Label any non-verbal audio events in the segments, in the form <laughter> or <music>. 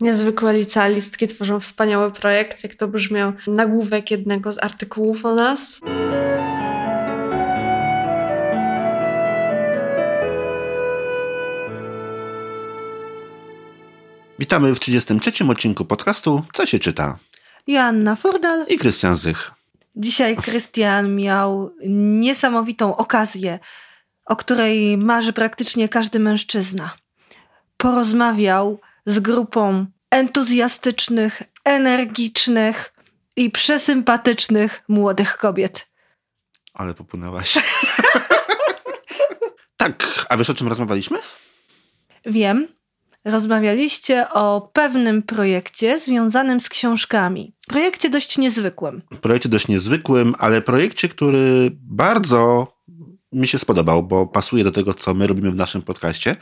Niezwykłe licealistki tworzą wspaniały projekt, jak to brzmiał nagłówek jednego z artykułów o nas. Witamy w 33. odcinku podcastu Co się czyta? Joanna Furdal i Krystian Zych. Dzisiaj Krystian miał niesamowitą okazję, o której marzy praktycznie każdy mężczyzna. Porozmawiał z grupą entuzjastycznych, energicznych i przesympatycznych młodych kobiet. Ale popłynęłaś. <laughs> tak, a wiesz o czym rozmawialiśmy? Wiem. Rozmawialiście o pewnym projekcie związanym z książkami. Projekcie dość niezwykłym. Projekcie dość niezwykłym, ale projekcie, który bardzo mi się spodobał, bo pasuje do tego, co my robimy w naszym podcaście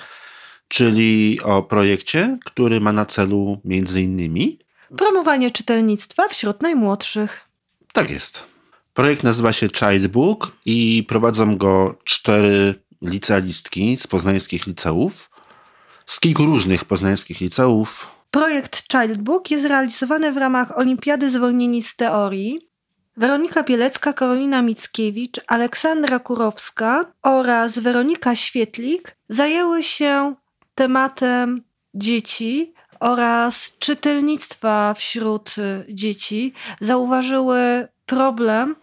czyli o projekcie, który ma na celu między innymi promowanie czytelnictwa wśród najmłodszych. Tak jest. Projekt nazywa się Childbook i prowadzą go cztery licealistki z poznańskich liceów, z kilku różnych poznańskich liceów. Projekt Childbook jest realizowany w ramach Olimpiady Zwolnieni z Teorii. Weronika Bielecka, Karolina Mickiewicz, Aleksandra Kurowska oraz Weronika Świetlik zajęły się tematem dzieci oraz czytelnictwa wśród y, dzieci zauważyły problem,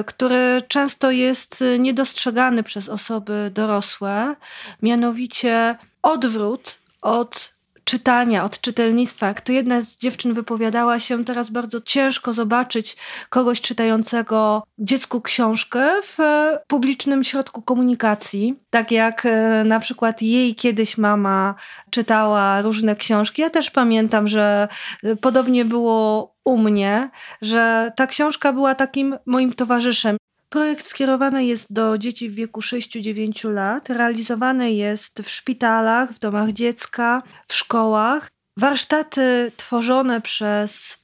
y, który często jest y, niedostrzegany przez osoby dorosłe, mianowicie odwrót od czytania, od czytelnictwa. Jak to jedna z dziewczyn wypowiadała się, teraz bardzo ciężko zobaczyć kogoś czytającego dziecku książkę w publicznym środku komunikacji. Tak jak e, na przykład jej kiedyś mama czytała różne książki. Ja też pamiętam, że e, podobnie było u mnie, że ta książka była takim moim towarzyszem. Projekt skierowany jest do dzieci w wieku 6-9 lat. Realizowany jest w szpitalach, w domach dziecka, w szkołach. Warsztaty tworzone przez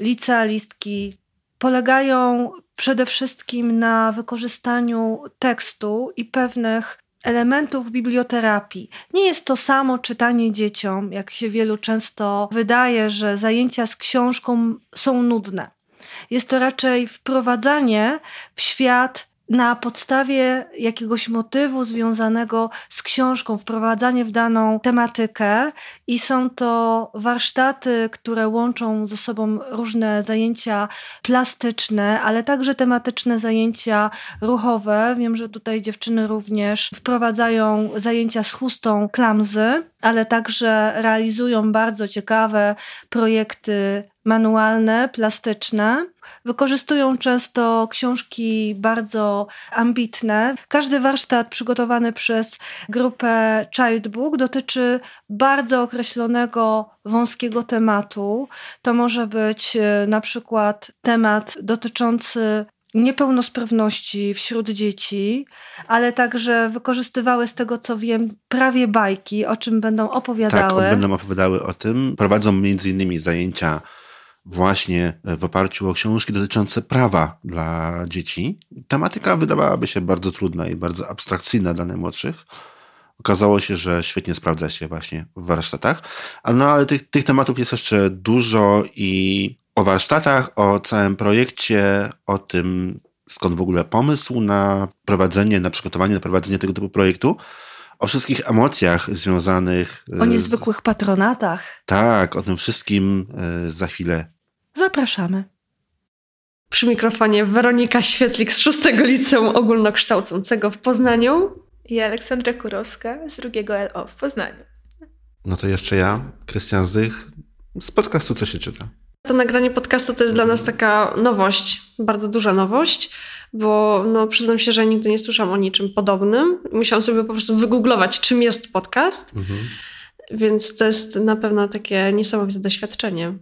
licealistki polegają przede wszystkim na wykorzystaniu tekstu i pewnych elementów biblioterapii. Nie jest to samo czytanie dzieciom, jak się wielu często wydaje, że zajęcia z książką są nudne. Jest to raczej wprowadzanie w świat na podstawie jakiegoś motywu związanego z książką, wprowadzanie w daną tematykę i są to warsztaty, które łączą ze sobą różne zajęcia plastyczne, ale także tematyczne zajęcia ruchowe. Wiem, że tutaj dziewczyny również wprowadzają zajęcia z chustą klamzy, ale także realizują bardzo ciekawe projekty manualne, plastyczne. Wykorzystują często książki bardzo ambitne. Każdy warsztat przygotowany przez grupę Childbook dotyczy bardzo określonego, wąskiego tematu. To może być e, na przykład temat dotyczący niepełnosprawności wśród dzieci, ale także wykorzystywały z tego co wiem prawie bajki, o czym będą opowiadały. Tak, będą opowiadały o tym. Prowadzą między innymi zajęcia właśnie w oparciu o książki dotyczące prawa dla dzieci. Tematyka wydawałaby się bardzo trudna i bardzo abstrakcyjna dla najmłodszych. Okazało się, że świetnie sprawdza się właśnie w warsztatach. No ale tych, tych tematów jest jeszcze dużo i o warsztatach, o całym projekcie, o tym skąd w ogóle pomysł na prowadzenie, na przygotowanie, na prowadzenie tego typu projektu o wszystkich emocjach związanych. O niezwykłych patronatach. Tak, o tym wszystkim e, za chwilę Zapraszamy. Przy mikrofonie Weronika Świetlik z 6 Liceum Ogólnokształcącego w Poznaniu i Aleksandra Kurowska z drugiego LO w Poznaniu. No to jeszcze ja, Krystian Zych, z podcastu Co się czyta. To nagranie podcastu to jest dla nas taka nowość, bardzo duża nowość, bo no, przyznam się, że nigdy nie słyszałam o niczym podobnym. Musiałam sobie po prostu wygooglować, czym jest podcast, mhm. więc to jest na pewno takie niesamowite doświadczenie.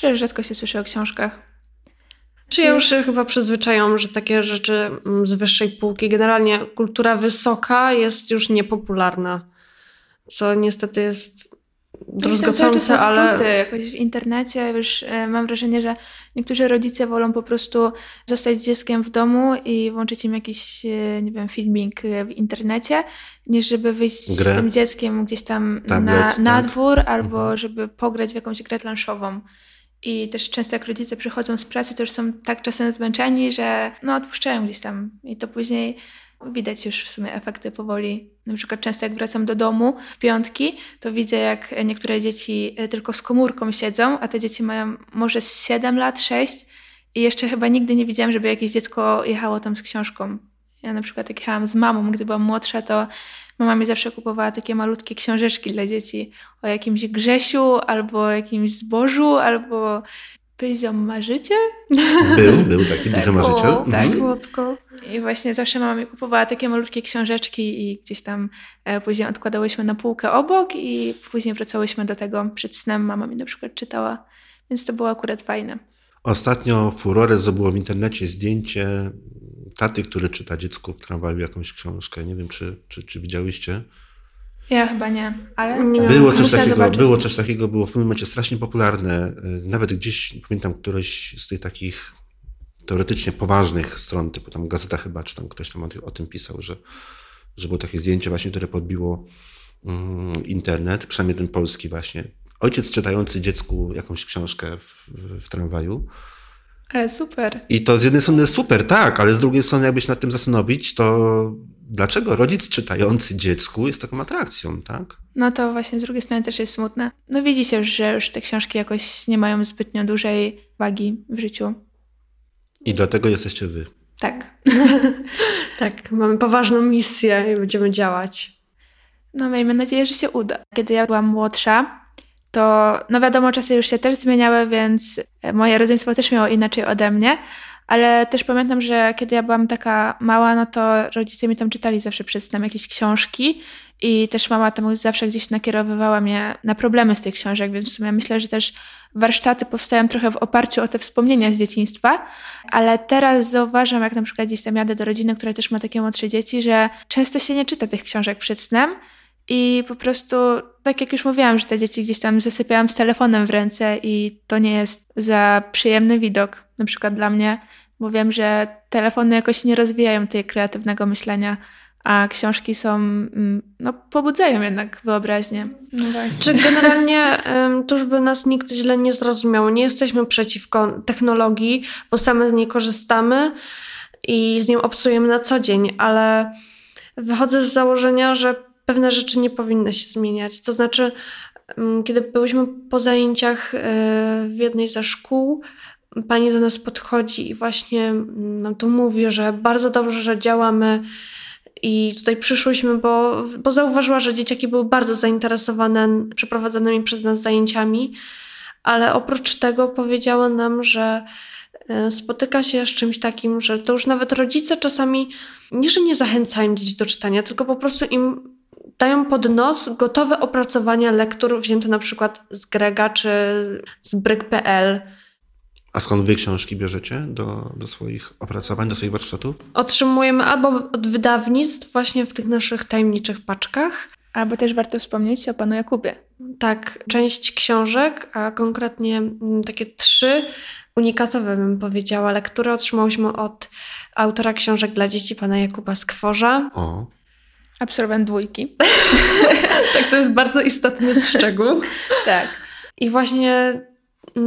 Tyle rzadko się słyszy o książkach. Czy ja już się chyba przyzwyczajam, że takie rzeczy mm, z wyższej półki, generalnie kultura wysoka jest już niepopularna, co niestety jest druzgocące, ale... Jakoś w internecie już e, mam wrażenie, że niektórzy rodzice wolą po prostu zostać z dzieckiem w domu i włączyć im jakiś, e, nie wiem, filmik w internecie, niż żeby wyjść Grę. z tym dzieckiem gdzieś tam Tablet, na, tak. na dwór albo mhm. żeby pograć w jakąś grę planszową. I też często jak rodzice przychodzą z pracy, to już są tak czasem zmęczeni, że no odpuszczają gdzieś tam i to później Widać już w sumie efekty powoli. Na przykład często jak wracam do domu w piątki, to widzę jak niektóre dzieci e, tylko z komórką siedzą, a te dzieci mają może z 7 lat, 6 i jeszcze chyba nigdy nie widziałam, żeby jakieś dziecko jechało tam z książką. Ja na przykład jak jechałam z mamą, gdy byłam młodsza, to mama mi zawsze kupowała takie malutkie książeczki dla dzieci o jakimś Grzesiu, albo jakimś zbożu, albo Pyziom marzyciel? Był, <laughs> był taki tak. marzyciel. O, tak. Słodko. I właśnie zawsze mama mi kupowała takie malutkie książeczki i gdzieś tam e, później odkładałyśmy na półkę obok i później wracałyśmy do tego przed snem. Mama mi na przykład czytała, więc to było akurat fajne. Ostatnio furorę zrobiło w internecie zdjęcie taty, który czyta dziecku w tramwaju jakąś książkę. Nie wiem, czy, czy, czy widziałyście. Ja chyba nie, ale było coś takiego, było coś takiego, było w pewnym momencie strasznie popularne. Y, nawet gdzieś, pamiętam, któreś z tych takich teoretycznie poważnych stron, typu tam gazeta chyba, czy tam ktoś tam o, o tym pisał, że, że było takie zdjęcie właśnie, które podbiło mm, internet, przynajmniej ten polski właśnie. Ojciec czytający dziecku jakąś książkę w, w, w tramwaju. Ale super. I to z jednej strony super, tak, ale z drugiej strony jakby się nad tym zastanowić, to dlaczego rodzic czytający dziecku jest taką atrakcją, tak? No to właśnie z drugiej strony też jest smutne. No widzi się, że już te książki jakoś nie mają zbytnio dużej wagi w życiu. I dlatego jesteście wy. Tak. <laughs> tak, mamy poważną misję i będziemy działać. No miejmy nadzieję, że się uda. Kiedy ja byłam młodsza, to no wiadomo, czasy już się też zmieniały, więc moje rodzeństwo też miało inaczej ode mnie, ale też pamiętam, że kiedy ja byłam taka mała, no to rodzice mi tam czytali zawsze przez tam jakieś książki i też mama tam zawsze gdzieś nakierowywała mnie na problemy z tych książek, więc w sumie myślę, że też warsztaty powstają trochę w oparciu o te wspomnienia z dzieciństwa, ale teraz zauważam, jak na przykład gdzieś tam jadę do rodziny, która też ma takie młodsze dzieci, że często się nie czyta tych książek przed snem, i po prostu, tak jak już mówiłam, że te dzieci gdzieś tam zasypiałam z telefonem w ręce i to nie jest za przyjemny widok, na przykład dla mnie, bo wiem, że telefony jakoś nie rozwijają tej kreatywnego myślenia, a książki są, mm, no, pobudzają jednak wyobraźnię. No Czy generalnie, to żeby nas nikt źle nie zrozumiał, nie jesteśmy przeciwko technologii, bo same z niej korzystamy i z nią obcujemy na co dzień, ale wychodzę z założenia, że pewne rzeczy nie powinny się zmieniać. To znaczy, mm, kiedy byliśmy po zajęciach e, w jednej ze szkół, pani do nas podchodzi i właśnie mm, nam to mówi, że bardzo dobrze, że działamy. I tutaj przyszłyśmy, bo, bo zauważyła, że dzieciaki były bardzo zainteresowane przeprowadzonymi przez nas zajęciami, ale oprócz tego powiedziała nam, że e, spotyka się z czymś takim, że to już nawet rodzice czasami nie, że nie zachęcają dzieci do czytania, tylko po prostu im dają pod nos gotowe opracowania lektur wzięte na przykład z Grega czy z Bryk.pl. A skąd wy książki bierzecie do, do swoich opracowań, do swoich warsztatów? Otrzymujemy albo od wydawnictw właśnie w tych naszych tajemniczych paczkach. Albo też warto wspomnieć o panu Jakubie. Tak, część książek, a konkretnie mm, takie trzy unikatowe bym powiedziała lektury otrzymałyśmy od autora książek dla dzieci pana Jakuba Skworza. O. Absolwent dwójki. <laughs> tak, to jest bardzo istotny szczegół. <laughs> tak. I właśnie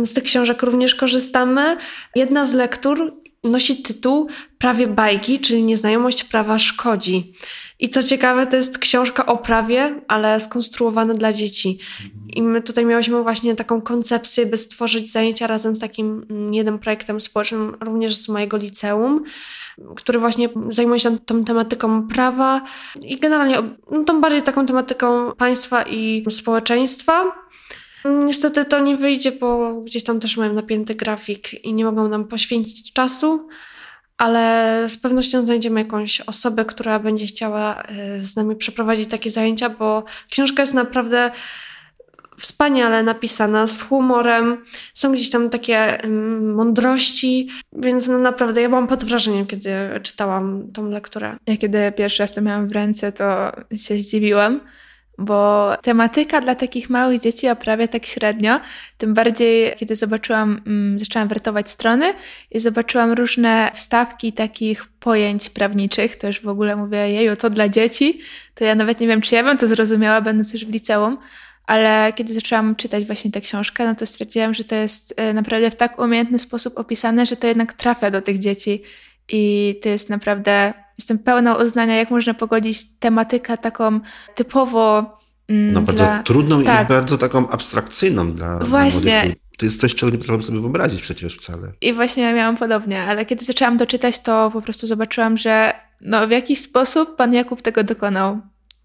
z tych książek również korzystamy. Jedna z lektur nosi tytuł Prawie bajki, czyli Nieznajomość prawa szkodzi. I co ciekawe, to jest książka o prawie, ale skonstruowana dla dzieci. I my tutaj miałyśmy właśnie taką koncepcję, by stworzyć zajęcia razem z takim mm, jednym projektem społecznym, również z mojego liceum, który właśnie zajmuje się tą tematyką prawa i generalnie no, tą bardziej taką tematyką państwa i społeczeństwa. Niestety to nie wyjdzie, bo gdzieś tam też mają napięty grafik i nie mogą nam poświęcić czasu, ale z pewnością znajdziemy jakąś osobę, która będzie chciała e, z nami przeprowadzić takie zajęcia, bo książka jest naprawdę wspaniale napisana, z humorem. Są gdzieś tam takie mądrości, więc no naprawdę ja byłam pod wrażeniem, kiedy czytałam tą lekturę. Ja kiedy pierwszy raz to miałam w ręce, to się zdziwiłam, bo tematyka dla takich małych dzieci oprawia tak średnio. Tym bardziej, kiedy zobaczyłam, mm, zaczęłam wertować strony i zobaczyłam różne wstawki takich pojęć prawniczych, to już w ogóle mówię, jeju, to dla dzieci, to ja nawet nie wiem, czy ja bym to zrozumiała, będąc już w liceum, ale kiedy zaczęłam czytać właśnie tę książkę, no to stwierdziłam, że to jest e, naprawdę w tak umiejętny sposób opisane, że to jednak trafia do tych dzieci i to jest naprawdę, jestem pełna uznania, jak można pogodzić tematykę taką typowo mm, No bardzo dla... trudną tak. i bardzo taką abstrakcyjną dla Właśnie. Dla to jest coś, czego nie potrafię sobie wyobrazić przecież wcale. I właśnie miałam podobnie, ale kiedy zaczęłam to czytać, to po prostu zobaczyłam, że no w jakiś sposób pan Jakub tego dokonał,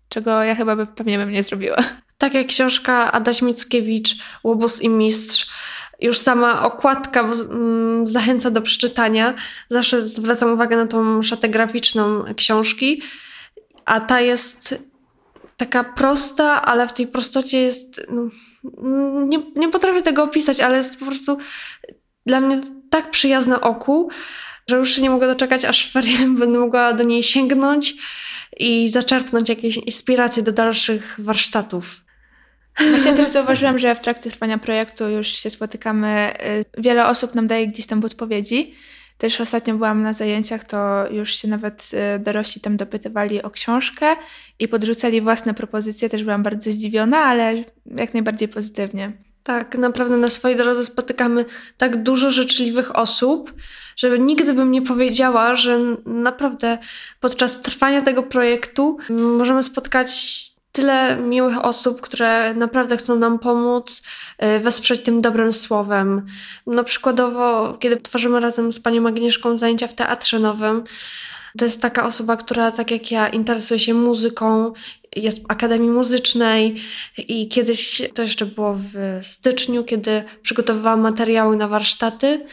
czego ja chyba by, pewnie bym nie zrobiła. Tak jak książka Adaś Mickiewicz, Łobuz i Mistrz, już sama okładka mm, zachęca do przeczytania. Zawsze zwracam uwagę na tą szatę graficzną książki, a ta jest taka prosta, ale w tej prostocie jest. No, nie, nie potrafię tego opisać, ale jest po prostu dla mnie tak przyjazna oku, że już nie mogę doczekać, aż <laughs> będę mogła do niej sięgnąć i zaczerpnąć jakieś inspiracje do dalszych warsztatów. Właśnie też zauważyłam, że w trakcie trwania projektu już się spotykamy. Y, wiele osób nam daje gdzieś tam podpowiedzi. Też ostatnio byłam na zajęciach, to już się nawet y, dorośli tam dopytywali o książkę i podrzucali własne propozycje. Też byłam bardzo zdziwiona, ale jak najbardziej pozytywnie. Tak, naprawdę na swojej drodze spotykamy tak dużo życzliwych osób, że nigdy bym nie powiedziała, że naprawdę podczas trwania tego projektu możemy spotkać tyle miłych osób, które naprawdę chcą nam pomóc, y, wesprzeć tym dobrym słowem. No przykładowo, kiedy tworzymy razem z panią Agnieszką zajęcia w Teatrze Nowym, to jest taka osoba, która tak jak ja interesuje się muzyką, jest w Akademii Muzycznej i kiedyś, to jeszcze było w styczniu, kiedy przygotowywałam materiały na warsztaty,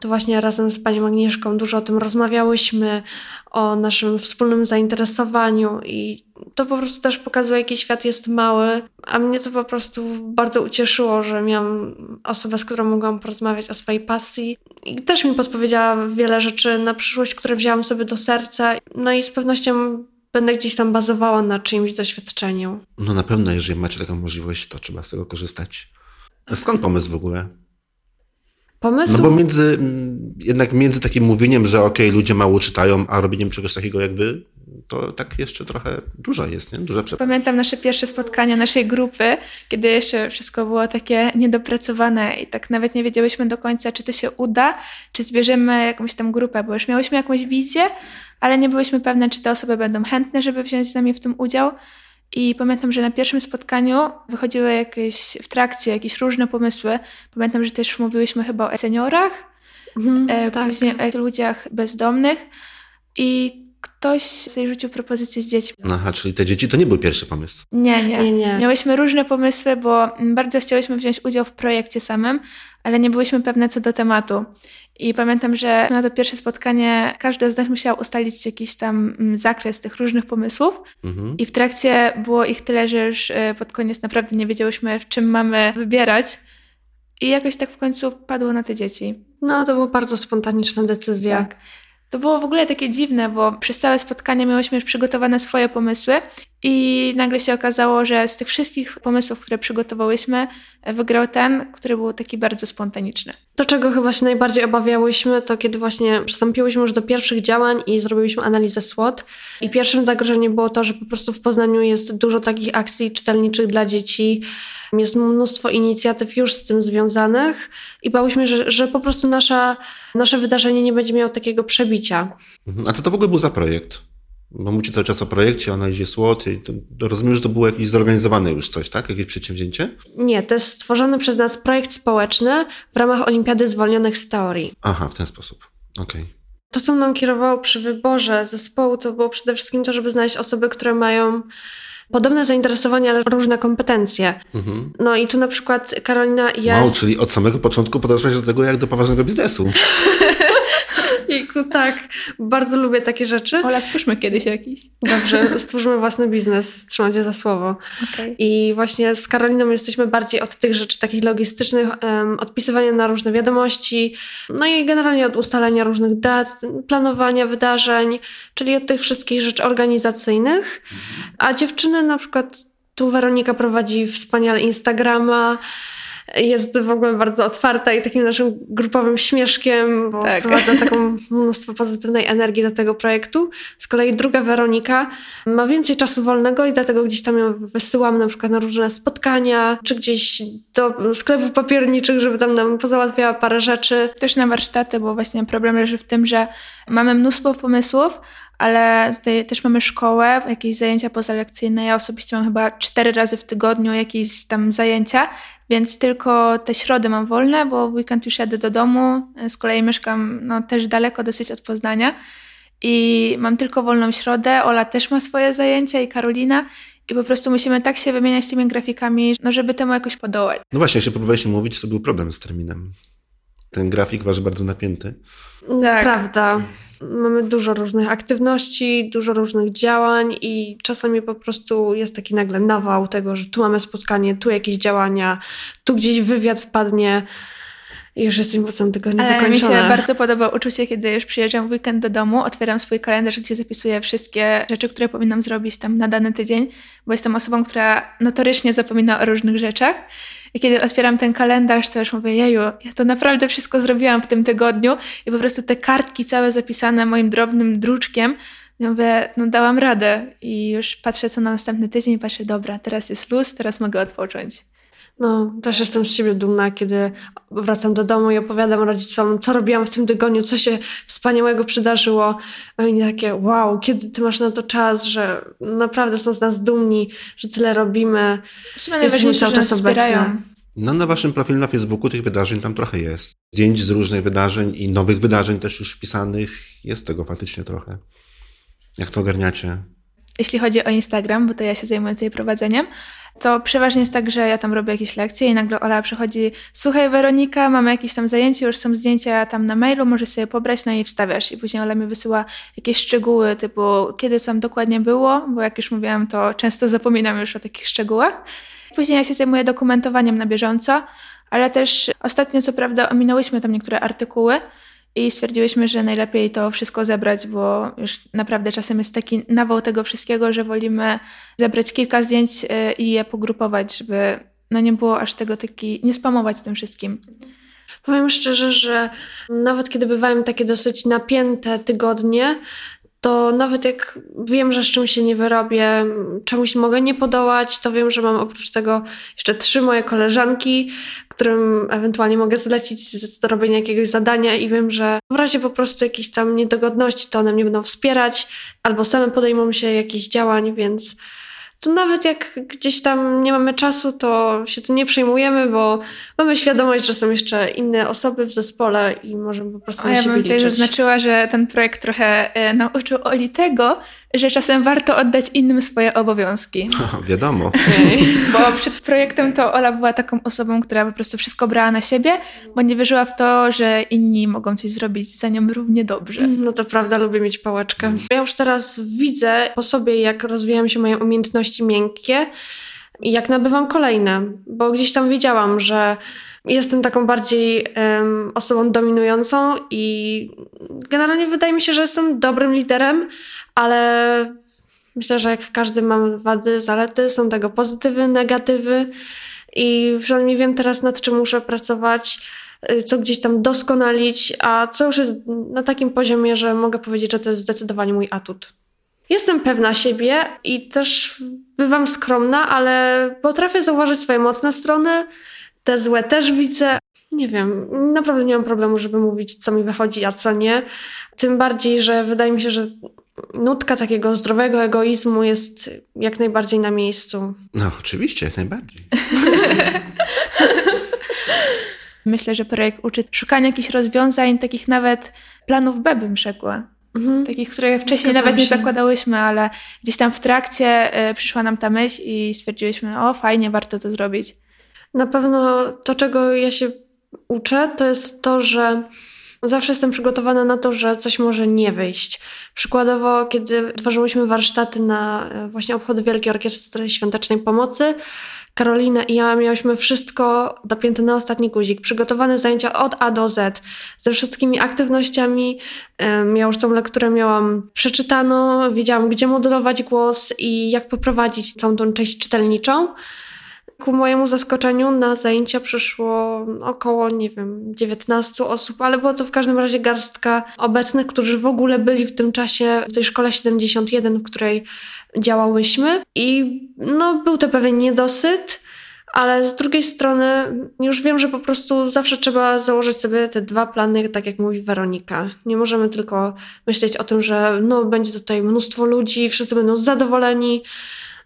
to właśnie razem z panią Agnieszką dużo o tym rozmawiałyśmy, o naszym wspólnym zainteresowaniu i to po prostu też pokazuje, jaki świat jest mały, a mnie to po prostu bardzo ucieszyło, że miałam osobę, z którą mogłam porozmawiać o swojej pasji i też mi podpowiedziała wiele rzeczy na przyszłość, które wzięłam sobie do serca, no i z pewnością będę gdzieś tam bazowała na czyimś doświadczeniu. No na pewno, jeżeli macie taką możliwość, to trzeba z tego korzystać. Skąd pomysł w ogóle? Pomysł? No bo między, jednak między takim mówieniem, że okej, okay, ludzie mało czytają, a robieniem czegoś takiego jak wy, to tak jeszcze trochę dużo jest, nie? Duża Pamiętam nasze pierwsze spotkania naszej grupy, kiedy jeszcze wszystko było takie niedopracowane i tak nawet nie wiedziałyśmy do końca, czy to się uda, czy zbierzemy jakąś tam grupę, bo już miałyśmy jakąś wizję, ale nie byłyśmy pewne, czy te osoby będą chętne, żeby wziąć z nami w tym udział. I pamiętam, że na pierwszym spotkaniu wychodziły jakieś w trakcie jakieś różne pomysły. Pamiętam, że też mówiłyśmy chyba o seniorach, mhm, e, tak. później o ludziach bezdomnych. I ktoś sobie rzucił propozycję z dziećmi. Aha, czyli te dzieci to nie był pierwszy pomysł. Nie, nie. nie, nie. Miałyśmy różne pomysły, bo bardzo chciałyśmy wziąć udział w projekcie samym, ale nie byłyśmy pewne co do tematu. I pamiętam, że na to pierwsze spotkanie każda z nas musiała ustalić jakiś tam mm, zakres tych różnych pomysłów. Mhm. I w trakcie było ich tyle, że już e, pod koniec naprawdę nie wiedziałyśmy, w czym mamy wybierać. I jakoś tak w końcu padło na te dzieci. No, to była bardzo spontaniczna decyzja. Tak. To było w ogóle takie dziwne, bo przez całe spotkanie miałyśmy już przygotowane swoje pomysły i nagle się okazało, że z tych wszystkich pomysłów, które przygotowałyśmy, wygrał ten, który był taki bardzo spontaniczny. To, czego chyba się najbardziej obawiałyśmy, to kiedy właśnie przystąpiłyśmy już do pierwszych działań i zrobiliśmy analizę SWOT. I pierwszym zagrożeniem było to, że po prostu w Poznaniu jest dużo takich akcji czytelniczych dla dzieci, jest mnóstwo inicjatyw już z tym związanych i bałyśmy, że, że po prostu nasza, nasze wydarzenie nie będzie miało takiego przebicia. Mhm. A co to w ogóle był za projekt? Bo mówicie cały czas o projekcie, o analizie SWOT i to, rozumiem, że to było jakieś zorganizowane już coś, tak? Jakieś przedsięwzięcie? Nie, to jest stworzony przez nas projekt społeczny w ramach Olimpiady Zwolnionych z Teorii. Aha, w ten sposób. Okej. Okay. To, co mną kierowało przy wyborze zespołu, to było przede wszystkim to, żeby znaleźć osoby, które mają podobne zainteresowania, ale różne kompetencje. Mhm. No i tu na przykład Karolina i ja... Wow, czyli od samego początku podeszłaś do tego jak do poważnego biznesu. <laughs> Jejku, tak. Bardzo lubię takie rzeczy. Ola, stwórzmy kiedyś jakiś. Dobrze, stwórzmy własny biznes, trzymam cię za słowo. Okay. I właśnie z Karoliną jesteśmy bardziej od tych rzeczy takich logistycznych, um, odpisywania na różne wiadomości, no i generalnie od ustalenia różnych dat, planowania wydarzeń, czyli od tych wszystkich rzeczy organizacyjnych. A dziewczyny na przykład Tu Weronika prowadzi wspaniale Instagrama jest w ogóle bardzo otwarta i takim naszym grupowym śmieszkiem, bo tak. wprowadza taką <laughs> mnóstwo pozytywnej energii do tego projektu. Z kolei druga Weronika ma więcej czasu wolnego i dlatego gdzieś tam ją wysyłam na przykład na różne spotkania, czy gdzieś do sklepów papierniczych, żeby tam nam pozałatwiała parę rzeczy. Też na warsztaty, bo właśnie problem leży w tym, że mamy mnóstwo pomysłów, ale tutaj też mamy szkołę, jakieś zajęcia pozalekcyjne. Ja osobiście mam chyba cztery razy w tygodniu jakieś tam zajęcia, więc tylko te środy mam wolne, bo w weekend już jadę do domu. Z kolei mieszkam no, też daleko dosyć od Poznania i mam tylko wolną środę. Ola też ma swoje zajęcia i Karolina. I po prostu musimy tak się wymieniać tymi grafikami, no żeby temu jakoś podołać. No właśnie, jeśli próbowałeś mówić, to był problem z terminem. Ten grafik wasz bardzo napięty. Tak. Prawda. Mamy dużo różnych aktywności, dużo różnych działań i czasami po prostu jest taki nagle nawał tego, że tu mamy spotkanie, tu jakieś działania, tu gdzieś wywiad wpadnie. Już jestem po całym tygodniu Ale wykończona. mi się bardzo podoba uczucie, kiedy już przyjeżdżam w weekend do domu, otwieram swój kalendarz, gdzie zapisuję wszystkie rzeczy, które powinnam zrobić tam na dany tydzień, bo jestem osobą, która notorycznie zapomina o różnych rzeczach. I kiedy otwieram ten kalendarz, to już mówię, jeju, ja to naprawdę wszystko zrobiłam w tym tygodniu i po prostu te kartki całe zapisane moim drobnym druczkiem, ja mówię, no dałam radę i już patrzę co na następny tydzień i patrzę, dobra, teraz jest luz, teraz mogę odpocząć. No, też jestem z siebie dumna, kiedy wracam do domu i opowiadam rodzicom, co robiłam w tym tygodniu, co się wspaniałego przydarzyło. Oni takie, wow, kiedy ty masz na to czas, że naprawdę są z nas dumni, że tyle robimy. Jesteśmy cały czas obecne. No na waszym profilu na Facebooku tych wydarzeń tam trochę jest. Zdjęć z różnych wydarzeń i nowych wydarzeń też już wpisanych. Jest tego faktycznie trochę. Jak to ogarniacie? Jeśli chodzi o Instagram, bo to ja się zajmuję tutaj prowadzeniem, to przeważnie jest tak, że ja tam robię jakieś lekcje i nagle Ola przychodzi, słuchaj Weronika, mamy jakieś tam zajęcie, już są zdjęcia tam na mailu, możesz sobie pobrać, no i wstawiasz. I później Ola mi wysyła jakieś szczegóły, typu kiedy tam dokładnie było, bo jak już mówiłam, to często zapominam już o takich szczegółach. Później ja się zajmuję dokumentowaniem na bieżąco, ale też ostatnio co prawda ominęłyśmy tam niektóre artykuły, i stwierdziłyśmy, że najlepiej to wszystko zebrać, bo już naprawdę czasem jest taki nawał tego wszystkiego, że wolimy zebrać kilka zdjęć y, i je pogrupować, żeby no nie było aż tego taki, nie spamować tym wszystkim. Powiem szczerze, że nawet kiedy bywają takie dosyć napięte tygodnie, to nawet jak wiem, że z czymś się nie wyrobię, czemuś mogę nie podołać, to wiem, że mam oprócz tego jeszcze trzy moje koleżanki, którym ewentualnie mogę zlecić do robienia jakiegoś zadania i wiem, że w razie po prostu jakichś tam niedogodności, to one mnie będą wspierać albo same podejmą się jakichś działań, więc to nawet jak gdzieś tam nie mamy czasu, to się tym nie przejmujemy, bo mamy świadomość, że są jeszcze inne osoby w zespole i możemy po prostu A na ja siebie bym tutaj zaznaczyła, że ten projekt trochę e, nauczył Oli tego, że czasem warto oddać innym swoje obowiązki. <laughs> O, wiadomo. <laughs> Bo przed projektem to Ola była taką osobą, która po prostu wszystko brała na siebie, bo nie wierzyła w to, że inni mogą coś zrobić za nią równie dobrze. No to prawda, lubię mieć pałeczkę. Ja już teraz widzę po sobie, jak rozwijają się moje umiejętności miękkie jak nabywam kolejne, bo gdzieś tam wiedziałam, że Jestem taką bardziej um, osobą dominującą i generalnie wydaje mi się, że jestem dobrym liderem, ale myślę, że jak każdy ma wady, zalety, są tego pozytywy, negatywy i przynajmniej wiem teraz nad czym muszę pracować, y, co gdzieś tam doskonalić, a co już jest na takim poziomie, że mogę powiedzieć, że to jest zdecydowanie mój atut. Jestem pewna siebie i też bywam skromna, ale potrafię zauważyć swoje mocne strony, te złe też widzę. Nie wiem, naprawdę nie mam problemu, żeby mówić, co mi wychodzi, a co nie. Tym bardziej, że wydaje mi się, że nutka takiego zdrowego egoizmu jest jak najbardziej na miejscu. No, oczywiście, jak najbardziej. <laughs> Myślę, że projekt uczy szukania jakichś rozwiązań, takich nawet planów B bym rzekła. Mhm. Takich, które wcześniej nawet nie zakładałyśmy, ale gdzieś tam w trakcie y, przyszła nam ta myśl i stwierdziłyśmy, o fajnie, warto to zrobić. Na pewno to, czego ja się uczę, to jest to, że zawsze jestem przygotowana na to, że coś może nie wyjść. Przykładowo, kiedy tworzyłyśmy warsztaty na e, właśnie obchody Wielkiej Orkiestry Świątecznej Pomocy, Karolina i ja miałyśmy wszystko dopięte na ostatni guzik, przygotowane zajęcia od A do Z, ze wszystkimi aktywnościami. Ja już tą lekturę miałam przeczytaną, wiedziałam, gdzie modulować głos i jak poprowadzić całą tą część czytelniczą. Ku mojemu zaskoczeniu na zajęcia przyszło około, nie wiem, 19 osób, ale było to w każdym razie garstka obecnych, którzy w ogóle byli w tym czasie w tej szkole 71, w której działałyśmy. I no, był to pewien niedosyt. Ale z drugiej strony już wiem, że po prostu zawsze trzeba założyć sobie te dwa plany, tak jak mówi Weronika. Nie możemy tylko myśleć o tym, że no, będzie tutaj mnóstwo ludzi, wszyscy będą zadowoleni,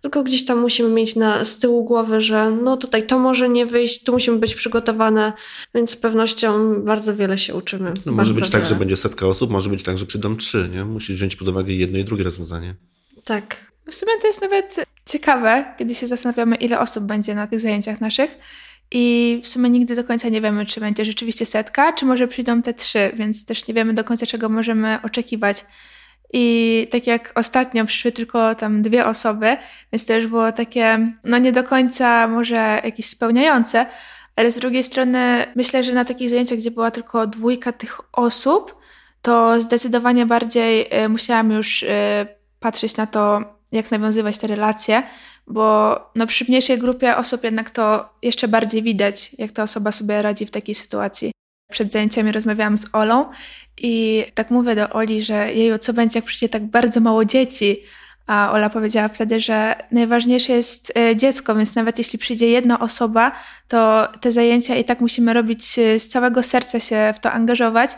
tylko gdzieś tam musimy mieć na, z tyłu głowy, że no tutaj to może nie wyjść, tu musimy być przygotowane, więc z pewnością bardzo wiele się uczymy. No może być tak, wiele. tak, że będzie setka osób, może być tak, że przyjdą trzy, nie? Musisz wziąć pod uwagę jedno i drugie rozwiązanie. Tak. W sumie to jest nawet ciekawe, kiedy się zastanawiamy, ile osób będzie na tych zajęciach naszych. I w sumie nigdy do końca nie wiemy, czy będzie rzeczywiście setka, czy może przyjdą te trzy, więc też nie wiemy do końca, czego możemy oczekiwać. I tak jak ostatnio przyszły tylko tam dwie osoby, więc to już było takie, no nie do końca może jakieś spełniające, ale z drugiej strony myślę, że na takich zajęciach, gdzie była tylko dwójka tych osób, to zdecydowanie bardziej y, musiałam już y, patrzeć na to, jak nawiązywać te relacje, bo no przy mniejszej grupie osób jednak to jeszcze bardziej widać, jak ta osoba sobie radzi w takiej sytuacji. Przed zajęciami rozmawiałam z Olą i tak mówię do Oli, że jej co będzie, jak przyjdzie tak bardzo mało dzieci, a Ola powiedziała wtedy, że najważniejsze jest e, dziecko, więc nawet jeśli przyjdzie jedna osoba, to te zajęcia i tak musimy robić z całego serca się w to angażować,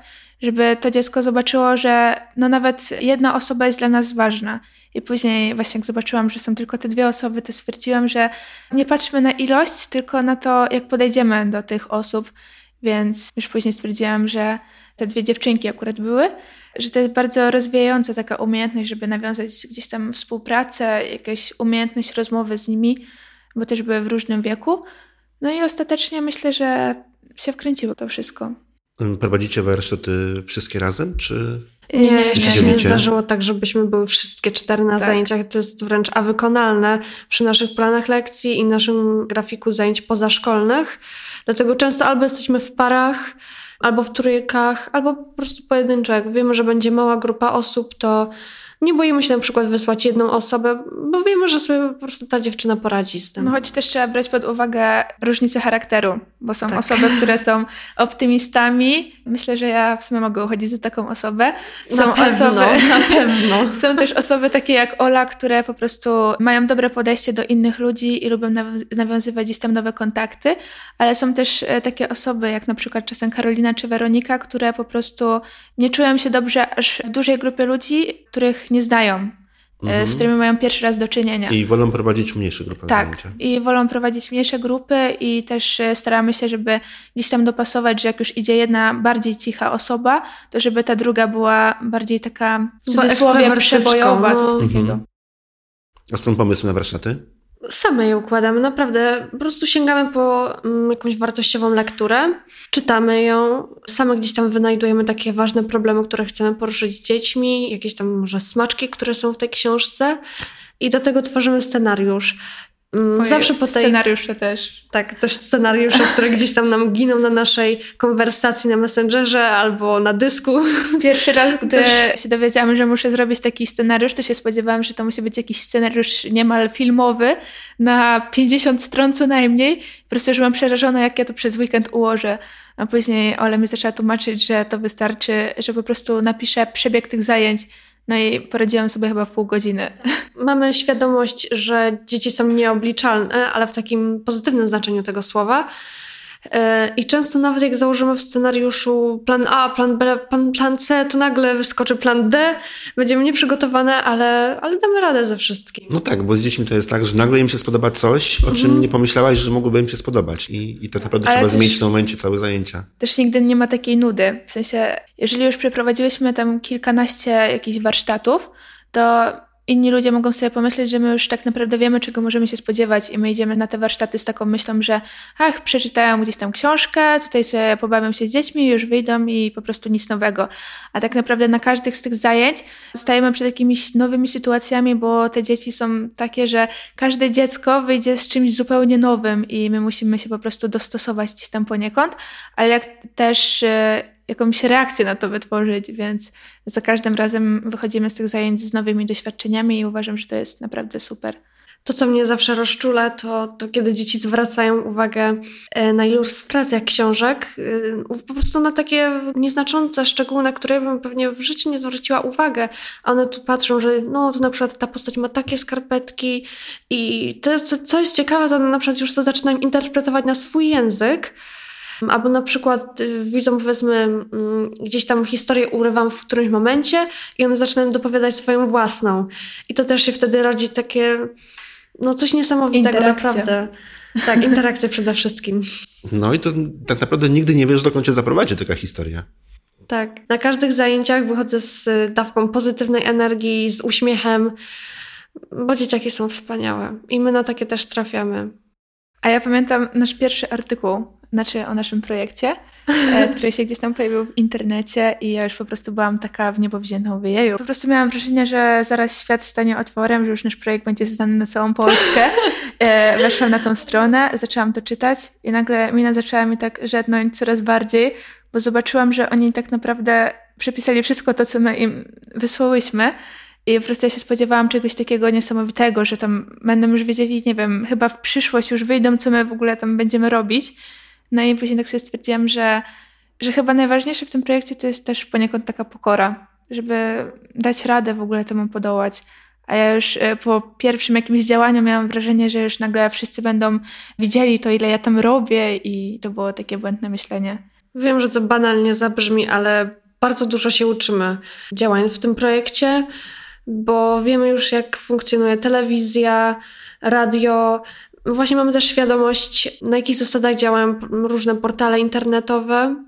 żeby to dziecko zobaczyło, że no nawet jedna osoba jest dla nas ważna. I później właśnie jak zobaczyłam, że są tylko te dwie osoby, to stwierdziłam, że nie patrzmy na ilość, tylko na to, jak podejdziemy do tych osób. Więc już później stwierdziłam, że te dwie dziewczynki akurat były, że to jest bardzo rozwijająca taka umiejętność, żeby nawiązać gdzieś tam współpracę, jakaś umiejętność rozmowy z nimi, bo też były w różnym wieku. No i ostatecznie myślę, że się wkręciło to wszystko. Prowadzicie warsztaty wszystkie razem, czy... Nie, nie, nie, nie zdarzyło tak, żebyśmy były wszystkie cztery na tak. zajęciach. To jest wręcz a wykonalne przy naszych planach lekcji i naszym grafiku zajęć pozaszkolnych. Dlatego często albo jesteśmy w parach, albo w trójkach, albo po prostu pojedynczo. Jak wiemy, że będzie mała grupa osób, to nie boimy się na przykład wysłać jedną osobę, bo wiemy, że sobie po prostu ta dziewczyna poradzi z tym. No choć też trzeba brać pod uwagę różnicę charakteru, bo są tak. osoby, które są optymistami. Myślę, że ja w sumie mogę uchodzić za taką osobę. Są na pewno, osoby, na pewno. <laughs> są też osoby takie jak Ola, które po prostu mają dobre podejście do innych ludzi i lubią nawiązywać gdzieś tam nowe kontakty, ale są też e, takie osoby jak na przykład czasem Karolina czy Weronika, które po prostu nie czują się dobrze aż w dużej grupie ludzi, których nie znają, e, mhm. z którymi mają pierwszy raz do czynienia. I wolą prowadzić mniejsze grupy tak, zajęcia. i wolą prowadzić mniejsze grupy i też e, staramy się, żeby gdzieś tam dopasować, że jak już idzie jedna bardziej cicha osoba, to żeby ta druga była bardziej taka w cudzysłowie przebojowa, no. coś takiego. Mhm. A skąd pomysł na warsztaty? Same je układamy, naprawdę. Po prostu sięgamy po mm, jakąś wartościową lekturę, czytamy ją, same gdzieś tam wynajdujemy takie ważne problemy, które chcemy poruszyć z dziećmi, jakieś tam może smaczki, które są w tej książce i do tego tworzymy scenariusz. Mm, Ojej, Zawsze po tej... Scenariusze też. Tak, też scenariusze, które gdzieś tam nam giną na naszej konwersacji na Messengerze albo na dysku. <laughs> Pierwszy raz, <laughs> gdy też... się dowiedziałam, że muszę zrobić taki scenariusz, to się spodziewałam, że to musi być jakiś scenariusz niemal filmowy na 50 stron co najmniej. Po prostu już byłam przerażona, jak ja to przez weekend ułożę. A później Ole mi zaczęła tłumaczyć, że to wystarczy, że po prostu napiszę przebieg tych zajęć no i poradziłam sobie chyba w pół godziny. <laughs> Mamy świadomość, że dzieci są nieobliczalne, ale w takim pozytywnym znaczeniu tego słowa. I często nawet jak założymy w scenariuszu plan A, plan B, plan, plan C, to nagle wyskoczy plan D. Będziemy nieprzygotowane, ale, ale damy radę ze wszystkim. No tak, bo z dziećmi to jest tak, że nagle im się spodoba coś, o czym mm. nie pomyślałaś, że mogłoby im się spodobać. I, i to naprawdę ale trzeba zmienić w tym momencie całe zajęcia. Też nigdy nie ma takiej nudy. W sensie, jeżeli już przeprowadziłyśmy tam kilkanaście jakichś warsztatów, to inni ludzie mogą sobie pomyśleć, że my już tak naprawdę wiemy, czego możemy się spodziewać i my idziemy na te warsztaty z taką myślą, że ach, przeczytają gdzieś tam książkę, tutaj sobie pobawią się z dziećmi, już wyjdą i po prostu nic nowego. A tak naprawdę na każdych z tych zajęć stajemy przed jakimiś nowymi sytuacjami, bo te dzieci są takie, że każde dziecko wyjdzie z czymś zupełnie nowym i my musimy się po prostu dostosować gdzieś tam poniekąd, ale jak też e, jakąś reakcję na to wytworzyć, więc za każdym razem wychodzimy z tych zajęć z nowymi doświadczeniami i uważam, że to jest naprawdę super. To, co mnie zawsze rozczula, to, to kiedy dzieci zwracają uwagę e, na ilustracjach książek, e, po prostu na takie nieznaczące szczegóły, na które bym pewnie w życiu nie zwróciła uwagę. A one tu patrzą, że no tu na przykład ta postać ma takie skarpetki i to, co, co jest ciekawe, to one na przykład już to zaczynają interpretować na swój język, Albo na przykład y, widzą, powiedzmy, mm, gdzieś tam historię urywam w którymś momencie i one zaczynają dopowiadać swoją własną. I to też się wtedy rodzi takie, no coś niesamowitego naprawdę. Tak, interakcja przede wszystkim. No i to tak naprawdę nigdy nie wiesz, dokąd cię zaprowadzi taka historia. Tak. Na każdych zajęciach wychodzę z dawką pozytywnej energii, z uśmiechem, bo dzieciaki są wspaniałe i my na takie też trafiamy. A ja pamiętam nasz pierwszy artykuł znaczy o naszym projekcie, <laughs> e, który się gdzieś tam pojawił w internecie i ja już po prostu byłam taka w niebo wzięta, mówię, jeju. Po prostu miałam wrażenie, że zaraz świat stanie otworem, że już nasz projekt będzie znany na całą Polskę. <laughs> E, weszłam na tą stronę, zaczęłam to czytać i nagle mina zaczęła mi tak żednąć coraz bardziej, bo zobaczyłam, że oni tak naprawdę przepisali wszystko to, co my im wysłałyśmy i po prostu ja się spodziewałam czegoś takiego niesamowitego, że tam będą już wiedzieli, nie wiem, chyba w przyszłość już wyjdą, co my w ogóle tam będziemy robić. No i później tak sobie stwierdziłam, że, że chyba najważniejsze w tym projekcie to jest też poniekąd taka pokora, żeby dać radę w ogóle temu podołać. A ja już e, po pierwszym jakimś działaniu miałam wrażenie, że już nagle wszyscy będą widzieli to, ile ja tam robię, i to było takie błędne myślenie. Wiem, że to banalnie zabrzmi, ale bardzo dużo się uczymy działając w tym projekcie, bo wiemy już, jak funkcjonuje telewizja, radio, Właśnie mamy też świadomość, na jakich zasadach działają różne portale internetowe.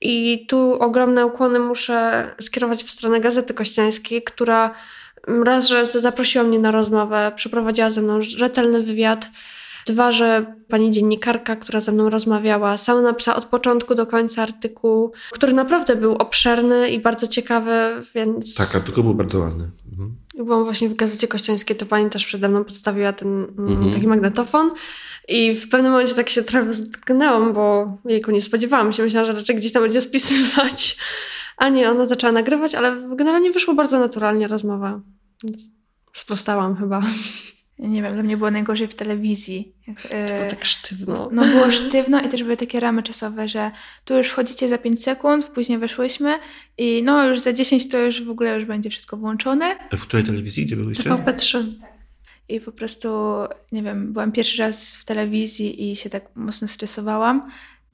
I tu ogromne ukłony muszę skierować w stronę Gazety Kościańskiej, która raz, że zaprosiła mnie na rozmowę, przeprowadziła ze mną rzetelny wywiad. Dwa, że pani dziennikarka, która ze mną rozmawiała, sama napisała od początku do końca artykuł, który naprawdę był obszerny i bardzo ciekawy, więc... Tak, artykuł był bardzo ładny. Mhm. Byłam właśnie w Gazecie Kościańskiej, to pani też przede mną podstawiła ten mm, mhm. taki magnetofon i w pewnym momencie tak się trochę ztknęłam, bo jejku, nie spodziewałam się, myślałam, że raczej gdzieś tam będzie spisywać. A nie, ona zaczęła nagrywać, ale generalnie wyszło bardzo naturalnie rozmowa. Więc sprostałam chyba nie wiem, dla mnie było najgorzej w telewizji. Jak, było e, tak sztywno. No było sztywno i też były takie ramy czasowe, że tu już wchodzicie za 5 sekund, później weszłyśmy i no już za 10 to już w ogóle już będzie wszystko włączone. A w której telewizji? Gdzie byłyście? TVP3. I po prostu, nie wiem, byłam pierwszy raz w telewizji i się tak mocno stresowałam.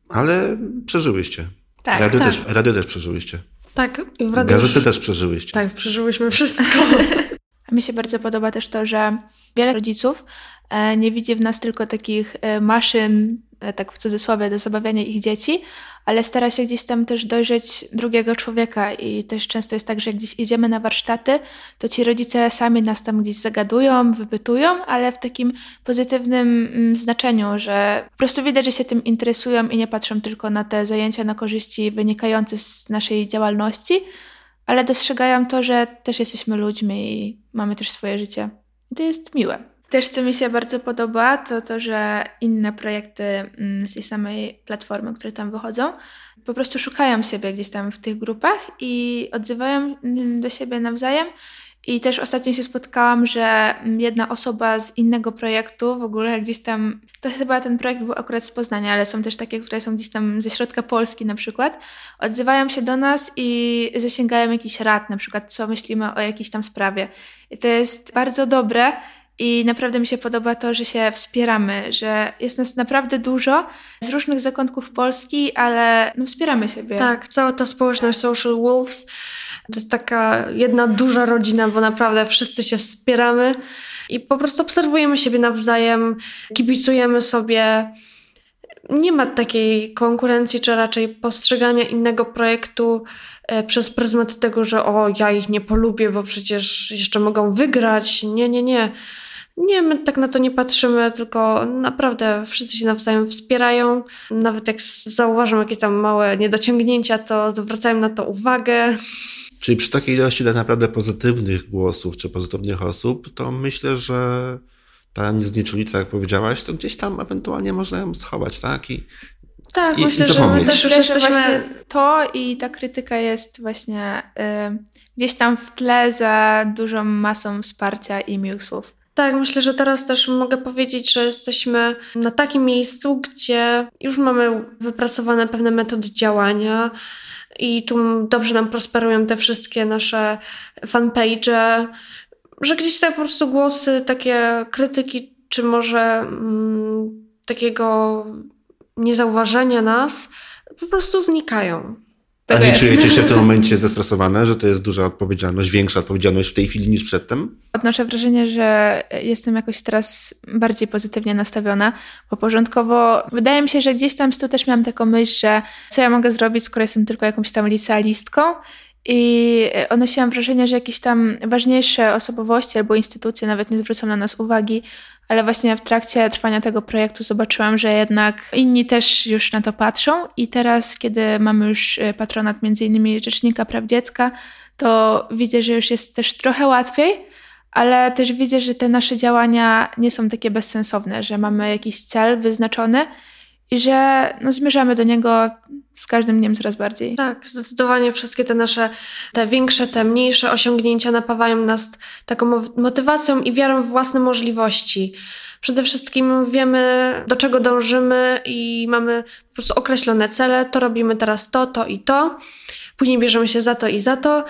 Ale przeżyłyście. Tak, radio, tak. Też, radio też przeżyłyście. Tak. I w radiu Gazety też przeżyłyście. Tak, przeżyłyśmy wszystko. <laughs> Mi się bardzo podoba też to, że wiele rodziców e, nie widzi w nas tylko takich e, maszyn, e, tak w cudzysłowie, do zabawiania ich dzieci, ale stara się gdzieś tam też dojrzeć drugiego człowieka. I też często jest tak, że jak gdzieś idziemy na warsztaty, to ci rodzice sami nas tam gdzieś zagadują, wypytują, ale w takim pozytywnym mm, znaczeniu, że po prostu widać, że się tym interesują i nie patrzą tylko na te zajęcia na korzyści wynikające z naszej działalności, ale dostrzegają to, że też jesteśmy ludźmi i mamy też swoje życie. I to jest miłe. Też co mi się bardzo podoba, to to, że inne projekty mm, z tej samej platformy, które tam wychodzą, po prostu szukają siebie gdzieś tam w tych grupach i odzywają mm, do siebie nawzajem i też ostatnio się spotkałam, że jedna osoba z innego projektu, w ogóle gdzieś tam, to chyba ten projekt był akurat z Poznania, ale są też takie, które są gdzieś tam ze środka Polski na przykład, odzywają się do nas i zasięgają jakiś rad, na przykład co myślimy o jakiejś tam sprawie. I to jest bardzo dobre i naprawdę mi się podoba to, że się wspieramy, że jest nas naprawdę dużo z różnych zakątków Polski, ale no wspieramy siebie. Tak, cała ta społeczność Social Wolves to jest taka jedna duża rodzina, bo naprawdę wszyscy się wspieramy i po prostu obserwujemy siebie nawzajem, kibicujemy sobie. nie ma takiej konkurencji, czy raczej postrzegania innego projektu e, przez pryzmat tego, że o, ja ich nie polubię, bo przecież jeszcze mogą wygrać. Nie, nie, nie. Nie, my tak na to nie patrzymy, tylko naprawdę wszyscy się nawzajem wspierają. Nawet jak zauważą jakieś tam małe niedociągnięcia, to zwracają na to uwagę. Czyli przy takiej ilości tak naprawdę pozytywnych głosów czy pozytywnych osób, to myślę, że ta nieznieczulica, jak powiedziałaś, to gdzieś tam ewentualnie można ją schować, tak? I, tak, i, myślę, i że my też już jesteśmy... To i ta krytyka jest właśnie y, gdzieś tam w tle za dużą masą wsparcia i miłych słów. Tak, myślę, że teraz też mogę powiedzieć, że jesteśmy na takim miejscu, gdzie już mamy wypracowane pewne metody działania i tu dobrze nam prosperują te wszystkie nasze fanpage, że gdzieś tak po prostu głosy, takie krytyki, czy może mm, takiego niezauważenia nas, po prostu znikają. A nie czujecie się w tym momencie zestresowane, że to jest duża odpowiedzialność, większa odpowiedzialność w tej chwili niż przedtem? Odnoszę wrażenie, że jestem jakoś teraz bardziej pozytywnie nastawiona, bo porządkowo wydaje mi się, że gdzieś tam tu też miałam taką myśl, że co ja mogę zrobić, skoro jestem tylko jakąś tam licealistką i odnosiłam wrażenie, że jakieś tam ważniejsze osobowości albo instytucje nawet nie zwrócą na nas uwagi, ale właśnie w trakcie trwania tego projektu zobaczyłam, że jednak inni też już na to patrzą. I teraz, kiedy mamy już e, patronat między innymi Rzecznika Praw Dziecka, to widzę, że już jest też trochę łatwiej, ale też widzę, że te nasze działania nie są takie bezsensowne, że mamy jakiś cel wyznaczony i że no, zmierzamy do niego z każdym dniem coraz bardziej. Tak, zdecydowanie wszystkie te nasze, te większe, te mniejsze osiągnięcia napawają nas taką motywacją i wiarą w własne możliwości. Przede wszystkim wiemy, do czego dążymy i mamy po prostu określone cele, to robimy teraz to, to i to później bierzemy się za to i za to.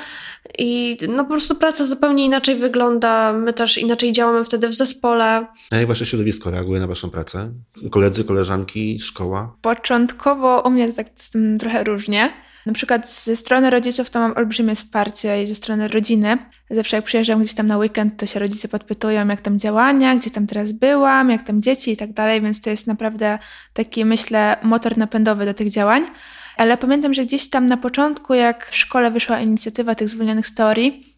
I no po prostu praca zupełnie inaczej wygląda. My też inaczej działamy wtedy w zespole. A jak wasze środowisko reaguje na waszą pracę? Koledzy, koleżanki, szkoła? Początkowo u mnie tak z tym trochę różnie. Na przykład ze strony rodziców to mam olbrzymie wsparcie i ze strony rodziny. Zawsze jak przyjeżdżam gdzieś tam na weekend, to się rodzice podpytują, jak tam działania, gdzie tam teraz byłam, jak tam dzieci i tak dalej, więc to jest naprawdę taki, myślę, motor napędowy do tych działań. Ale pamiętam, że gdzieś tam na początku, jak w szkole wyszła inicjatywa tych zwolnionych z teorii,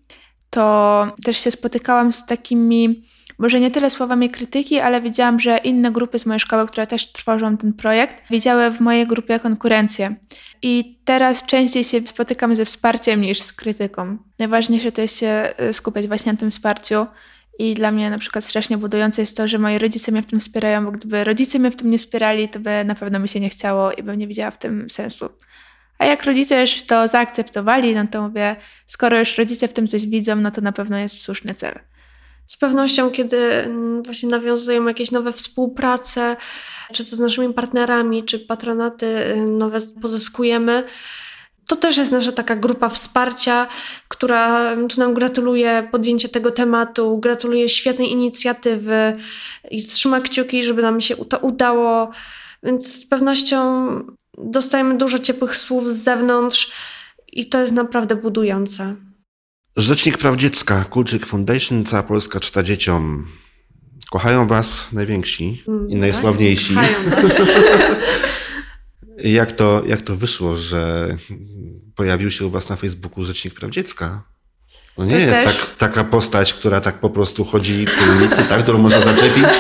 to też się spotykałam z takimi, może nie tyle słowami krytyki, ale widziałam, że inne grupy z mojej szkoły, które też tworzą ten projekt, widziały w mojej grupie konkurencję. I teraz częściej się spotykam ze wsparciem niż z krytyką. Najważniejsze to jest się e, skupiać właśnie na tym wsparciu i dla mnie na przykład strasznie budujące jest to, że moi rodzice mnie w tym wspierają, bo gdyby rodzice mnie w tym nie wspierali, to by na pewno mi się nie chciało i bym nie widziała w tym sensu. A jak rodzice już to zaakceptowali, no to mówię, skoro już rodzice w tym coś widzą, no to na pewno jest słuszny cel. Z pewnością, kiedy mm, właśnie nawiązujemy jakieś nowe współprace, czy to z naszymi partnerami, czy patronaty y, nowe pozyskujemy, to też jest nasza taka grupa wsparcia, która tu nam gratuluje podjęcia tego tematu, gratuluje świetnej inicjatywy i trzyma kciuki, żeby nam się to udało. Więc z pewnością dostajemy dużo ciepłych słów z zewnątrz i to jest naprawdę budujące. Rzecznik Praw Dziecka, Kulczyk Foundation, cała Polska czyta dzieciom. Kochają was najwięksi i mm, najsławniejsi. Tak, kochają <laughs> nas. Jak to, jak to wyszło, że pojawił się u was na Facebooku Rzecznik Praw Dziecka? No nie to jest tak, taka postać, która tak po prostu chodzi po ulicy, tak, którą można zaczepić. <laughs>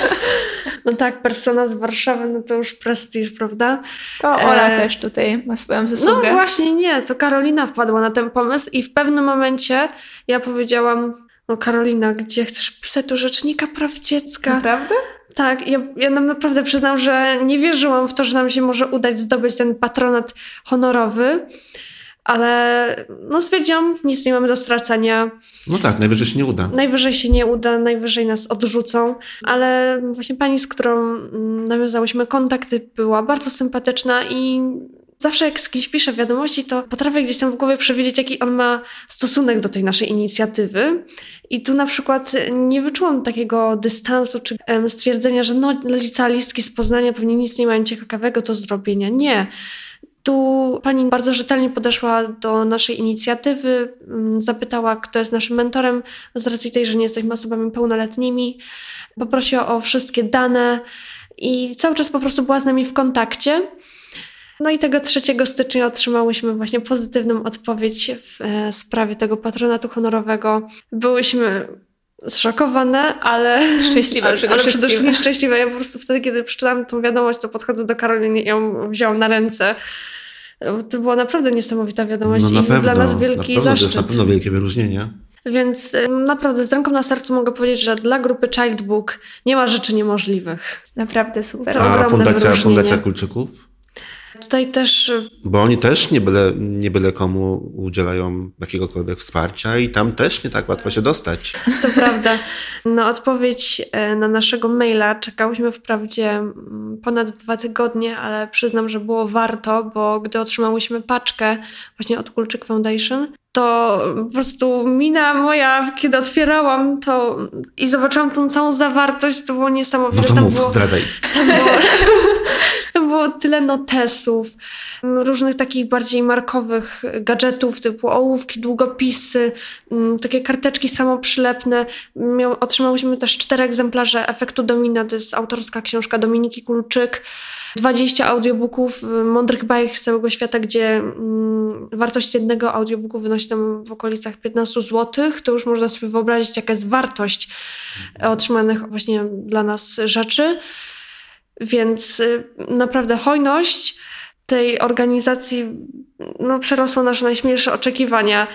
No tak, persona z Warszawy, no to już prestiż, prawda? To Ola e... też tutaj ma swoją zasługę. No właśnie, nie, to Karolina wpadła na ten pomysł i w pewnym momencie ja powiedziałam, no Karolina, gdzie chcesz pisać do Rzecznika Praw Dziecka? Naprawdę? Tak, ja, ja naprawdę przyznam, że nie wierzyłam w to, że nam się może udać zdobyć ten patronat honorowy, ale no stwierdziłam, nic nie mamy do stracenia. No tak, najwyżej się nie uda. Najwyżej się nie uda, najwyżej nas odrzucą, ale właśnie pani, z którą mm, nawiązałyśmy kontakty, była bardzo sympatyczna i zawsze jak z kimś piszę wiadomości, to potrafię gdzieś tam w głowie przewidzieć, jaki on ma stosunek do tej naszej inicjatywy. I tu na przykład nie wyczułam takiego dystansu czy stwierdzenia, że no licealistki z Poznania pewnie nic nie mają ciekawego do zrobienia. Nie. Tu pani bardzo rzetelnie podeszła do naszej inicjatywy, zapytała, kto jest naszym mentorem, z racji tej, że nie jesteśmy osobami pełnoletnimi. Poprosiła o wszystkie dane i cały czas po prostu była z nami w kontakcie. No i tego 3 stycznia otrzymałyśmy właśnie pozytywną odpowiedź w e, sprawie tego patronatu honorowego. Byłyśmy zszokowane, ale szczęśliwe, ale, ale przede wszystkim szczęśliwe. Ja po prostu wtedy, kiedy przeczytałam tą wiadomość, to podchodzę do Karoliny i ją wziąłam na ręce. To była naprawdę niesamowita wiadomość no, i pewno, dla nas wielki na zaszczyt. To jest na pewno wielkie wyróżnienie. Więc naprawdę z ręką na sercu mogę powiedzieć, że dla grupy Childbook nie ma rzeczy niemożliwych. Naprawdę super. To A fundacja, fundacja Kulczyków? Tutaj też. Bo oni też nie byle, nie byle komu udzielają jakiegokolwiek wsparcia i tam też nie tak łatwo się dostać. <laughs> To prawda. Na odpowiedź e, na naszego maila czekałyśmy wprawdzie mm, ponad dwa tygodnie, ale przyznam, że było warto, bo gdy otrzymałyśmy paczkę właśnie od Kulczyk Foundation, to po prostu mina moja, kiedy otwierałam to i zobaczyłam tą całą zawartość, to było niesamowite. No to tam mów, było, zdradzaj. <laughs> Tam było, było tyle notesów, różnych takich bardziej markowych gadżetów, typu ołówki, długopisy, takie karteczki samoprzylepne. Miał, otrzymałyśmy też cztery egzemplarze Efektu Domina, to jest autorska książka Dominiki Kulczyk. 20 audiobooków mądrych bajek z całego świata, gdzie mm, wartość jednego audiobooku wynosi tam w okolicach 15 zł. To już można sobie wyobrazić, jaka jest wartość otrzymanych właśnie dla nas rzeczy. Więc y, naprawdę hojność tej organizacji no, przerosła nasze najśmielsze oczekiwania.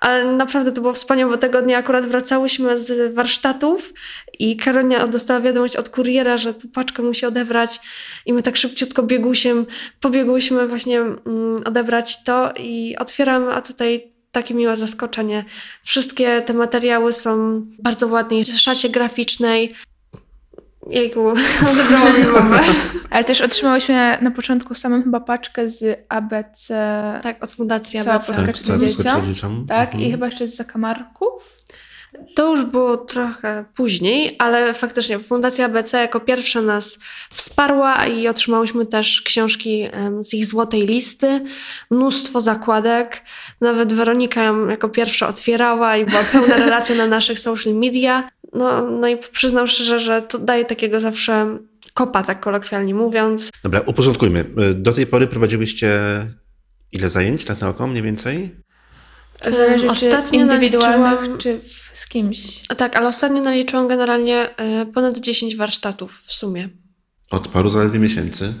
Ale naprawdę to było wspaniałe, bo tego dnia akurat wracałyśmy z warsztatów i Karolina dostała wiadomość od kuriera, że tu paczkę musi odebrać i my tak szybciutko biegusiem pobiegłyśmy właśnie mm, odebrać to i otwieramy, a tutaj takie miłe zaskoczenie. Wszystkie te materiały są bardzo ładnie w szacie graficznej. Jejku, odebrałam mi mowę. Ale też otrzymałyśmy na początku samą chyba paczkę z ABC. Tak, od Fundacji ABC. Tak, cała Polska czyta dzieciom. Tak, Mhm. i chyba jeszcze z zakamarków. To już było trochę później, ale faktycznie Fundacja ABC jako pierwsza nas wsparła i otrzymałyśmy też książki z ich złotej listy, mnóstwo zakładek. Nawet Weronika ją jako pierwsza otwierała i była pełna <laughs> relacja na naszych social media. No, no i przyznam szczerze, że to daje takiego zawsze kopa, tak kolokwialnie mówiąc. Dobra, uporządkujmy. Do tej pory prowadziłyście ile zajęć, tak na oko mniej więcej? Zależy, Ostatnio czy indywidualnych, czy z kimś. Tak, ale ostatnio naliczyłam generalnie e, ponad 10 warsztatów w sumie. Od paru zaledwie miesięcy.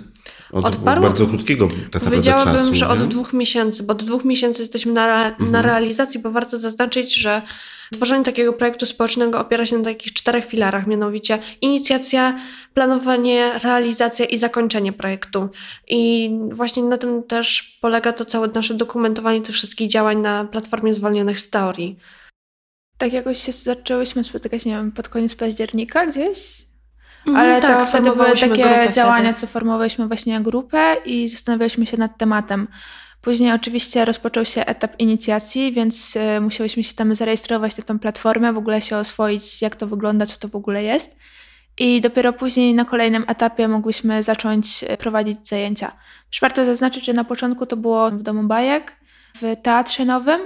Od, Od paru- bardzo krótkiego tak Powiedziałabym, czasu. że nie? od dwóch miesięcy, bo od dwóch miesięcy jesteśmy na, Mhm. na realizacji, bo warto zaznaczyć, że tworzenie takiego projektu społecznego opiera się na takich czterech filarach, mianowicie inicjacja, planowanie, realizacja i zakończenie projektu. I właśnie na tym też polega to całe nasze dokumentowanie tych wszystkich działań na platformie zwolnionych z teorii. Tak jakoś się zaczęłyśmy spotykać, nie wiem, pod koniec października gdzieś. Mhm, Ale tak, to wtedy były takie działania, wtedy. co formowałyśmy właśnie grupę i zastanawialiśmy się nad tematem. Później oczywiście rozpoczął się etap inicjacji, więc y, musiałyśmy się tam zarejestrować na tą platformę, w ogóle się oswoić, jak to wygląda, co to w ogóle jest. I dopiero później na kolejnym etapie mogłyśmy zacząć y, prowadzić zajęcia. Już warto zaznaczyć, że na początku to było w Domu Bajek, w Teatrze Nowym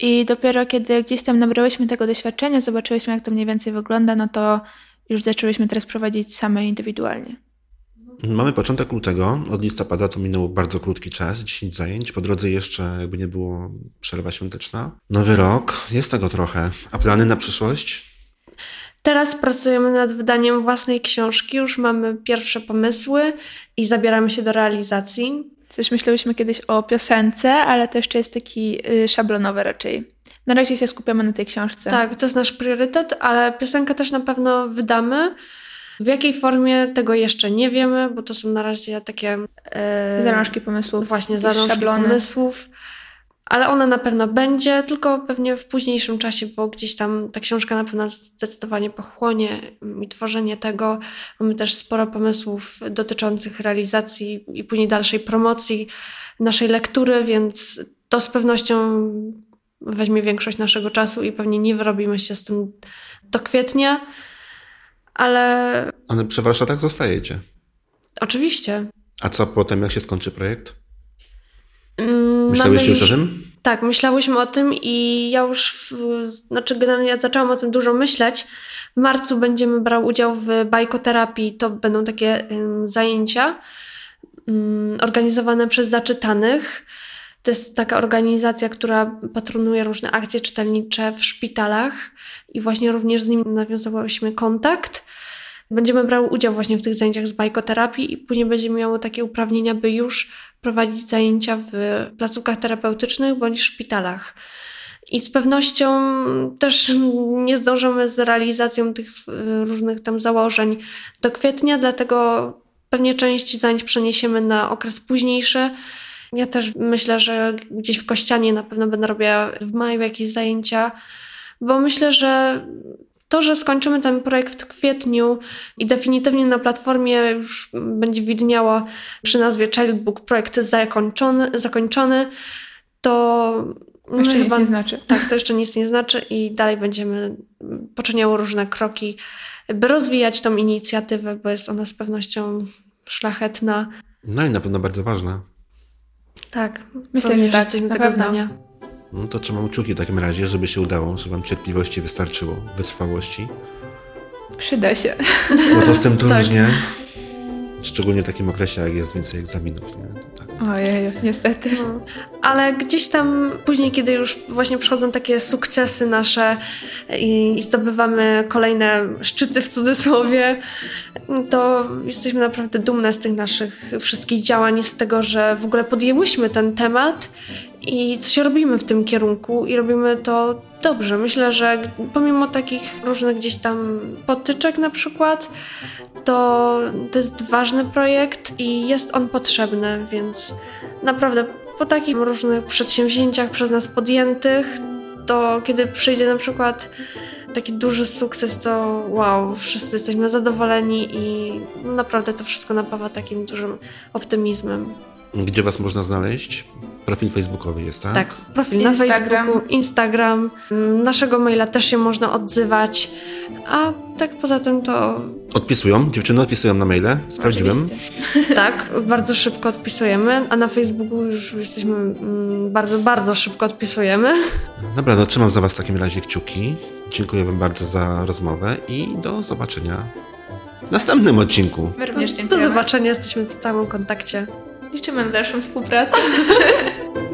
i dopiero kiedy gdzieś tam nabrałyśmy tego doświadczenia, zobaczyłyśmy, jak to mniej więcej wygląda, no to już zaczęłyśmy teraz prowadzić same indywidualnie. Mamy początek lutego. Od listopada to minął bardzo krótki czas, 10 zajęć. Po drodze jeszcze jakby nie było przerwa świąteczna. Nowy rok, jest tego trochę. A plany na przyszłość? Teraz pracujemy nad wydaniem własnej książki, już mamy pierwsze pomysły i zabieramy się do realizacji. Coś myślałyśmy kiedyś o piosence, ale to jeszcze jest taki y, szablonowy raczej. Na razie się skupiamy na tej książce. Tak, to jest nasz priorytet, ale piosenkę też na pewno wydamy. W jakiej formie tego jeszcze nie wiemy, bo to są na razie takie e, Zalążki pomysłów. właśnie zalążki szablony. pomysłów. Ale ona na pewno będzie, tylko pewnie w późniejszym czasie, bo gdzieś tam ta książka na pewno zdecydowanie pochłonie i tworzenie tego. Mamy też sporo pomysłów dotyczących realizacji i później dalszej promocji naszej lektury, więc to z pewnością weźmie większość naszego czasu i pewnie nie wyrobimy się z tym do kwietnia, ale Ale przy warsztatach zostajecie. oczywiście. A co potem, jak się skończy projekt? Mm, Myślałyście mamy już o tym? Tak, myślałyśmy o tym i ja już, w, znaczy generalnie ja zaczęłam o tym dużo myśleć, W marcu będziemy brał udział w bajkoterapii. To będą takie zajęcia organizowane przez zaczytanych. To jest taka organizacja, która patronuje różne akcje czytelnicze w szpitalach i właśnie również z nimi nawiązywałyśmy kontakt. Będziemy brały udział właśnie w tych zajęciach z bajkoterapii i później będziemy miały takie uprawnienia, by już prowadzić zajęcia w placówkach terapeutycznych bądź szpitalach. I z pewnością też nie zdążymy z realizacją tych różnych tam założeń do kwietnia, dlatego pewnie część zajęć przeniesiemy na okres późniejszy. Ja też myślę, że gdzieś w Kościanie na pewno będę robiła w maju jakieś zajęcia, bo myślę, że to, że skończymy ten projekt w kwietniu i definitywnie na platformie już będzie widniało przy nazwie Childbook projekt zakończony, zakończony to no jeszcze chyba, nic nie znaczy. <laughs> Tak, to jeszcze nic nie znaczy i dalej będziemy poczyniały różne kroki, by rozwijać tą inicjatywę, bo jest ona z pewnością szlachetna. No i na pewno bardzo ważna. Tak, myślę, że tak, jesteśmy tego zdania. No to trzymam kciuki w takim razie, żeby się udało, żeby wam cierpliwości wystarczyło, wytrwałości. Przyda się. Bo to z tym to tak. różnie. Szczególnie w takim okresie, jak jest więcej egzaminów. Nie? Tak. Ojej, niestety. No. Ale gdzieś tam później, kiedy już właśnie przychodzą takie sukcesy nasze i, i zdobywamy kolejne szczyty w cudzysłowie, to jesteśmy naprawdę dumne z tych naszych wszystkich działań, z tego, że w ogóle podjęłyśmy ten temat i coś robimy w tym kierunku i robimy to dobrze. Myślę, że pomimo takich różnych gdzieś tam potyczek na przykład, to to jest ważny projekt i jest on potrzebny, więc naprawdę po takich różnych przedsięwzięciach przez nas podjętych, to kiedy przyjdzie na przykład taki duży sukces, to wow, wszyscy jesteśmy zadowoleni i naprawdę to wszystko napawa takim dużym optymizmem. Gdzie Was można znaleźć? Profil facebookowy jest, tak? Tak, profil Instagram. na Facebooku, Instagram. Naszego maila też się można odzywać. A tak poza tym to... Odpisują? Dziewczyny odpisują na maile? Sprawdziłem. Oczywiście. Tak, bardzo szybko odpisujemy, a na Facebooku już jesteśmy mm, bardzo, bardzo szybko odpisujemy. Dobra, no trzymam za Was w takim razie kciuki. Dziękuję Wam bardzo za rozmowę i do zobaczenia w następnym odcinku. My również dziękujemy. Do zobaczenia, jesteśmy w całym kontakcie. Liczymy na dalszą współpracę. <laughs>